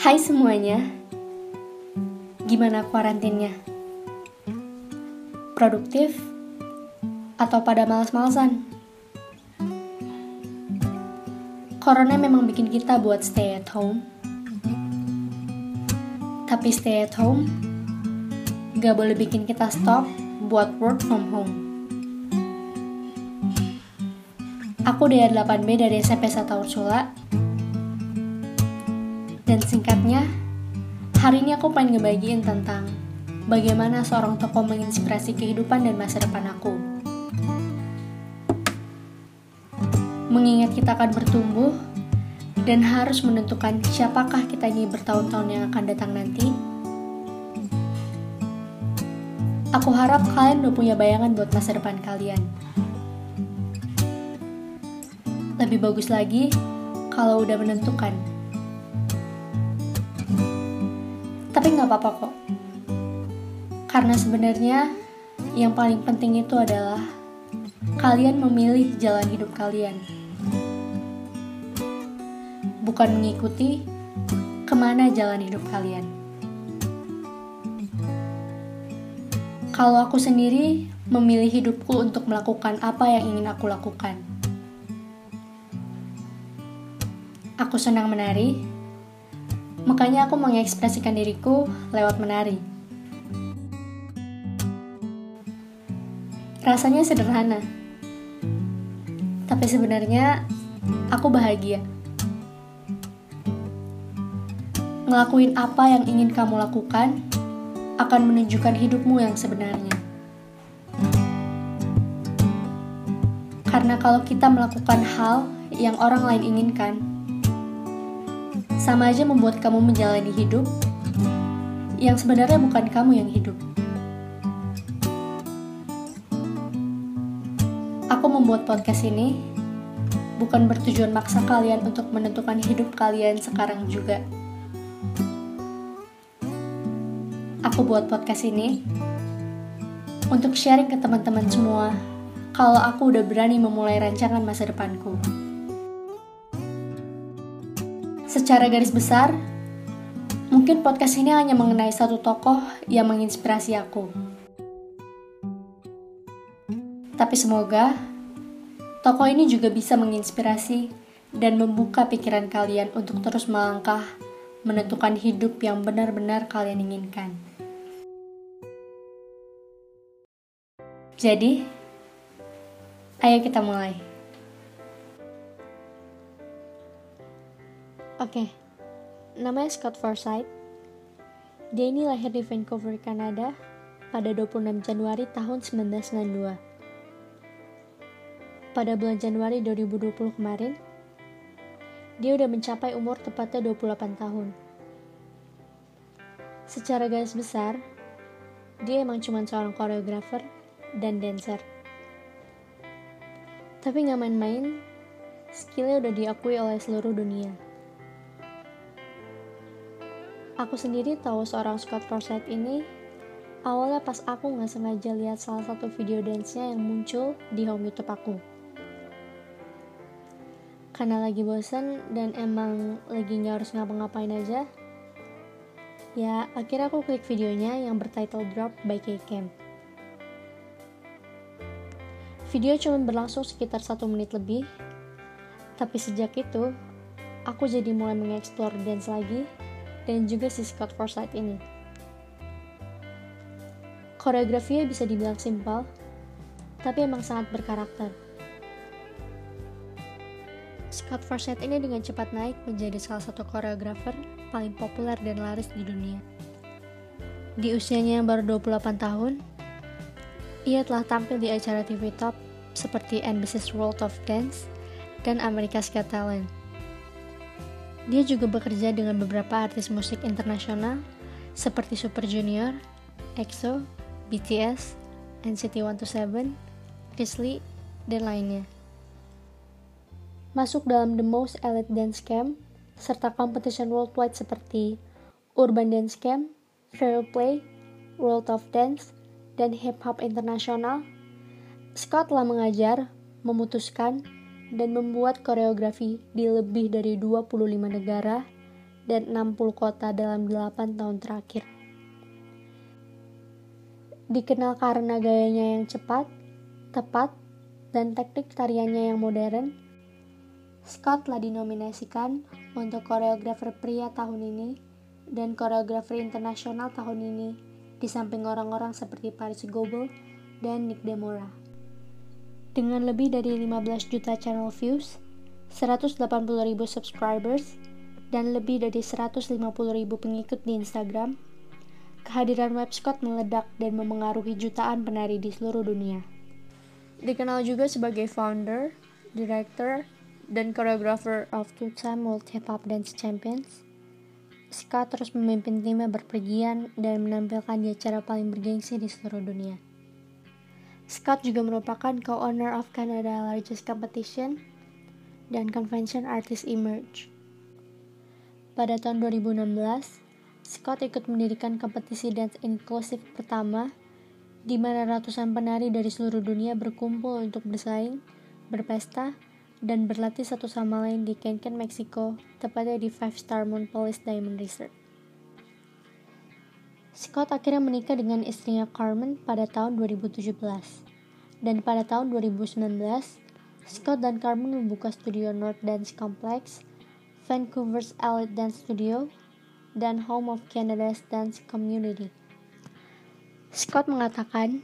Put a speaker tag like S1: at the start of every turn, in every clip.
S1: Hai semuanya, gimana kuarantinnya? Produktif atau pada males-malesan? Corona memang bikin kita buat stay at home. Tapi stay at home gak boleh bikin kita stop buat work from home. Aku dari 8B dari SMP Sata Ursula dan singkatnya, hari ini aku pengen ngebagiin tentang bagaimana seorang tokoh menginspirasi kehidupan dan masa depan aku. Mengingat kita akan bertumbuh dan harus menentukan siapakah kita ini bertahun-tahun yang akan datang nanti. Aku harap kalian udah punya bayangan buat masa depan kalian. Lebih bagus lagi kalau udah menentukan Tapi nggak apa-apa kok. Karena sebenarnya yang paling penting itu adalah kalian memilih jalan hidup kalian. Bukan mengikuti ke mana jalan hidup kalian. Kalau aku sendiri memilih hidupku untuk melakukan apa yang ingin aku lakukan. Aku senang menari, Makanya aku mengekspresikan diriku lewat menari. Rasanya sederhana. Tapi sebenarnya aku bahagia. Ngelakuin apa yang ingin kamu lakukan akan menunjukkan hidupmu yang sebenarnya. Karena kalau kita melakukan hal yang orang lain inginkan, sama aja membuat kamu menjalani hidup yang sebenarnya bukan kamu yang hidup. Aku membuat podcast ini bukan bertujuan maksa kalian untuk menentukan hidup kalian sekarang juga. Aku buat podcast ini untuk sharing ke teman-teman semua kalau aku udah berani memulai rancangan masa depanku. Secara garis besar, mungkin podcast ini hanya mengenai satu tokoh yang menginspirasi aku. Tapi semoga tokoh ini juga bisa menginspirasi dan membuka pikiran kalian untuk terus melangkah menentukan hidup yang benar-benar kalian inginkan. Jadi, ayo kita mulai. Oke, okay. namanya Scott Forsyth. Dia ini lahir di Vancouver, Kanada pada 26 Januari tahun 1992. Pada bulan Januari 2020 kemarin, dia udah mencapai umur tepatnya 28 tahun. Secara garis besar, dia emang cuma seorang koreografer dan dancer. Tapi nggak main-main, skillnya udah diakui oleh seluruh dunia. Aku sendiri tahu seorang Scott Forsyth ini awalnya pas aku nggak sengaja lihat salah satu video dance-nya yang muncul di home YouTube aku. Karena lagi bosen dan emang lagi nggak harus ngapa-ngapain aja, ya akhirnya aku klik videonya yang bertitle Drop by K-Cam. Video cuma berlangsung sekitar satu menit lebih, tapi sejak itu, aku jadi mulai mengeksplor dance lagi dan juga si Scott Forsyth ini. Koreografinya bisa dibilang simpel, tapi emang sangat berkarakter. Scott Forsyth ini dengan cepat naik menjadi salah satu koreografer paling populer dan laris di dunia. Di usianya yang baru 28 tahun, ia telah tampil di acara TV top seperti NBC's World of Dance dan America's Got Talent. Dia juga bekerja dengan beberapa artis musik internasional seperti Super Junior, EXO, BTS, NCT 127, Chris dan lainnya. Masuk dalam The Most Elite Dance Camp serta competition worldwide seperti Urban Dance Camp, Fair Play, World of Dance, dan Hip Hop Internasional, Scott telah mengajar, memutuskan, dan membuat koreografi di lebih dari 25 negara dan 60 kota dalam 8 tahun terakhir. Dikenal karena gayanya yang cepat, tepat, dan teknik tariannya yang modern, Scott telah dinominasikan untuk koreografer pria tahun ini dan koreografer internasional tahun ini di samping orang-orang seperti Paris Goebel dan Nick Demora. Dengan lebih dari 15 juta channel views, 180 ribu subscribers, dan lebih dari 150 ribu pengikut di Instagram, kehadiran Web Scott meledak dan memengaruhi jutaan penari di seluruh dunia. Dikenal juga sebagai founder, director, dan choreographer of two-time World Hip Hop Dance Champions, Scott terus memimpin timnya berpergian dan menampilkan di acara paling bergengsi di seluruh dunia. Scott juga merupakan co-owner of Canada Largest Competition dan Convention Artist Emerge. Pada tahun 2016, Scott ikut mendirikan kompetisi dance inklusif pertama di mana ratusan penari dari seluruh dunia berkumpul untuk bersaing, berpesta, dan berlatih satu sama lain di Cancun, Meksiko, tepatnya di Five Star Moon Police Diamond Resort. Scott akhirnya menikah dengan istrinya Carmen pada tahun 2017. Dan pada tahun 2019, Scott dan Carmen membuka studio North Dance Complex, Vancouver's Elite Dance Studio, dan Home of Canada's Dance Community. Scott mengatakan,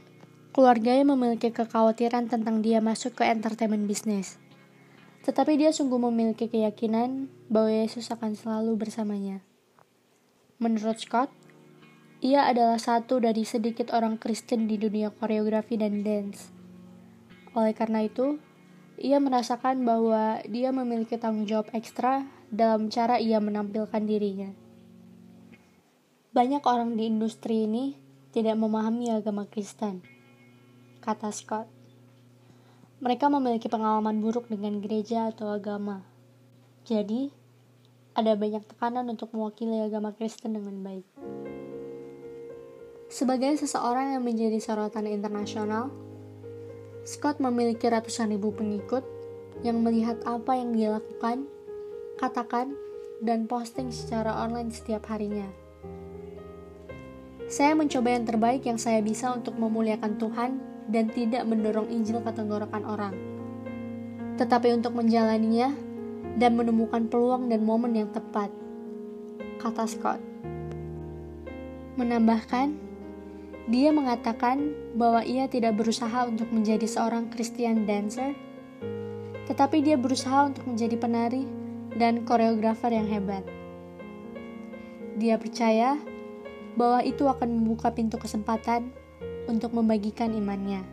S1: keluarganya memiliki kekhawatiran tentang dia masuk ke entertainment business. Tetapi dia sungguh memiliki keyakinan bahwa Yesus akan selalu bersamanya. Menurut Scott, ia adalah satu dari sedikit orang Kristen di dunia koreografi dan dance. Oleh karena itu, ia merasakan bahwa dia memiliki tanggung jawab ekstra dalam cara ia menampilkan dirinya. Banyak orang di industri ini tidak memahami agama Kristen, kata Scott. Mereka memiliki pengalaman buruk dengan gereja atau agama. Jadi, ada banyak tekanan untuk mewakili agama Kristen dengan baik. Sebagai seseorang yang menjadi sorotan internasional, Scott memiliki ratusan ribu pengikut yang melihat apa yang dia lakukan, katakan, dan posting secara online setiap harinya. Saya mencoba yang terbaik yang saya bisa untuk memuliakan Tuhan dan tidak mendorong Injil ke tenggorokan orang. Tetapi untuk menjalaninya dan menemukan peluang dan momen yang tepat, kata Scott. Menambahkan, dia mengatakan bahwa ia tidak berusaha untuk menjadi seorang Christian dancer, tetapi dia berusaha untuk menjadi penari dan koreografer yang hebat. Dia percaya bahwa itu akan membuka pintu kesempatan untuk membagikan imannya.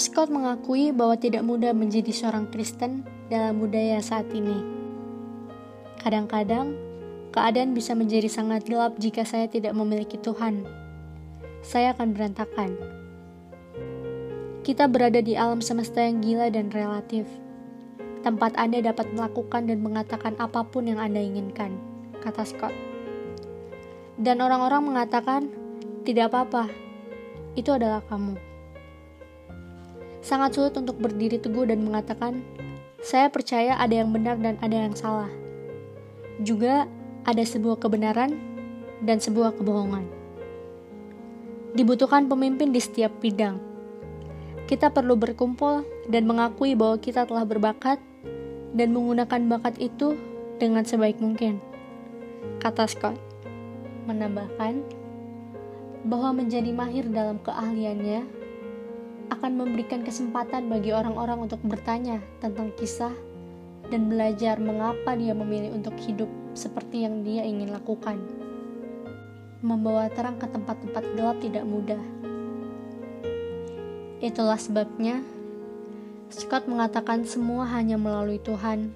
S1: Scott mengakui bahwa tidak mudah menjadi seorang Kristen dalam budaya saat ini. Kadang-kadang, Keadaan bisa menjadi sangat gelap jika saya tidak memiliki Tuhan. Saya akan berantakan. Kita berada di alam semesta yang gila dan relatif. Tempat Anda dapat melakukan dan mengatakan apa pun yang Anda inginkan, kata Scott. Dan orang-orang mengatakan, tidak apa-apa, itu adalah kamu. Sangat sulit untuk berdiri teguh dan mengatakan, saya percaya ada yang benar dan ada yang salah. Juga, ada sebuah kebenaran dan sebuah kebohongan. Dibutuhkan pemimpin di setiap bidang. Kita perlu berkumpul dan mengakui bahwa kita telah berbakat dan menggunakan bakat itu dengan sebaik mungkin. Kata Scott, menambahkan bahwa menjadi mahir dalam keahliannya akan memberikan kesempatan bagi orang-orang untuk bertanya tentang kisah dan belajar mengapa dia memilih untuk hidup seperti yang dia ingin lakukan. Membawa terang ke tempat-tempat gelap tidak mudah. Itulah sebabnya Scott mengatakan semua hanya melalui Tuhan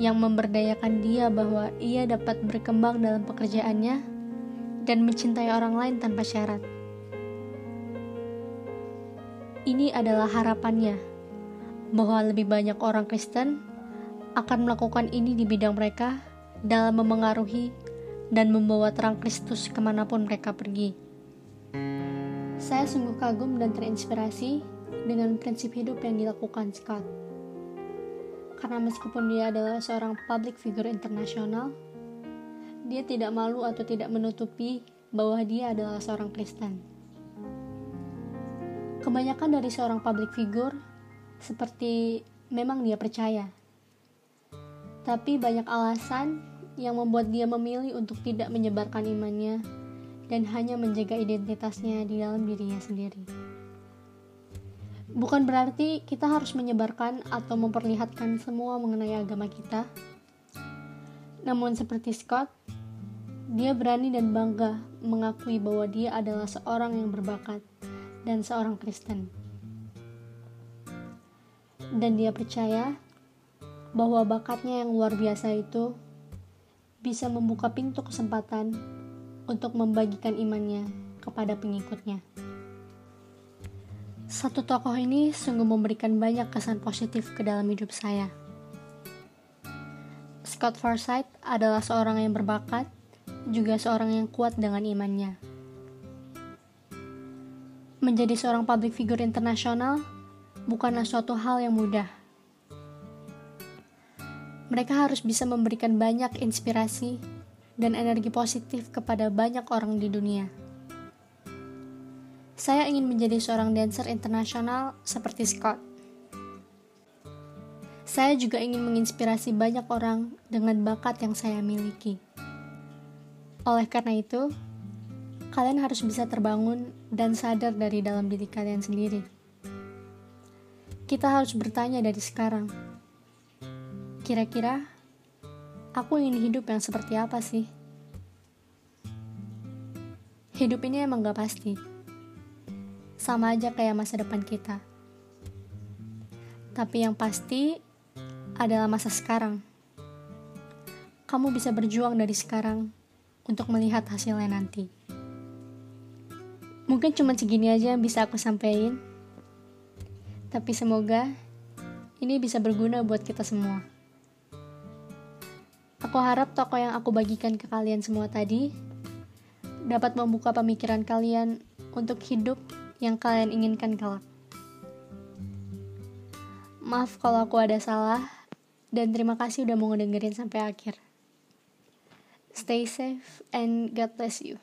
S1: yang memberdayakan dia bahwa ia dapat berkembang dalam pekerjaannya dan mencintai orang lain tanpa syarat. Ini adalah harapannya bahwa lebih banyak orang Kristen akan melakukan ini di bidang mereka dalam memengaruhi dan membawa terang Kristus ke mana pun mereka pergi. Saya sungguh kagum dan terinspirasi dengan prinsip hidup yang dilakukan Scott. Karena meskipun dia adalah seorang public figure internasional, dia tidak malu atau tidak menutupi bahwa dia adalah seorang Kristen. Kebanyakan dari seorang public figure seperti memang dia percaya. Tapi banyak alasan yang membuat dia memilih untuk tidak menyebarkan imannya dan hanya menjaga identitasnya di dalam dirinya sendiri. Bukan berarti kita harus menyebarkan atau memperlihatkan semua mengenai agama kita. Namun seperti Scott, dia berani dan bangga mengakui bahwa dia adalah seorang yang berbakat dan seorang Kristen. Dan dia percaya bahwa bakatnya yang luar biasa itu bisa membuka pintu kesempatan untuk membagikan imannya kepada pengikutnya. Satu tokoh ini sungguh memberikan banyak kesan positif ke dalam hidup saya. Scott Forsyth adalah seorang yang berbakat, juga seorang yang kuat dengan imannya. Menjadi seorang public figure internasional bukanlah suatu hal yang mudah. Mereka harus bisa memberikan banyak inspirasi dan energi positif kepada banyak orang di dunia. Saya ingin menjadi seorang dancer internasional seperti Scott. Saya juga ingin menginspirasi banyak orang dengan bakat yang saya miliki. Oleh karena itu, kalian harus bisa terbangun dan sadar dari dalam diri kalian sendiri. Kita harus bertanya dari sekarang. Kira-kira aku ingin hidup yang seperti apa sih? Hidup ini emang gak pasti sama aja kayak masa depan kita. Tapi yang pasti adalah masa sekarang. Kamu bisa berjuang dari sekarang untuk melihat hasilnya nanti. Mungkin cuma segini aja yang bisa aku sampaikan. Tapi semoga ini bisa berguna buat kita semua. Aku harap toko yang aku bagikan ke kalian semua tadi dapat membuka pemikiran kalian untuk hidup yang kalian inginkan kelak. Maaf kalau aku ada salah, dan terima kasih udah mau ngedengerin sampai akhir. Stay safe and God bless you.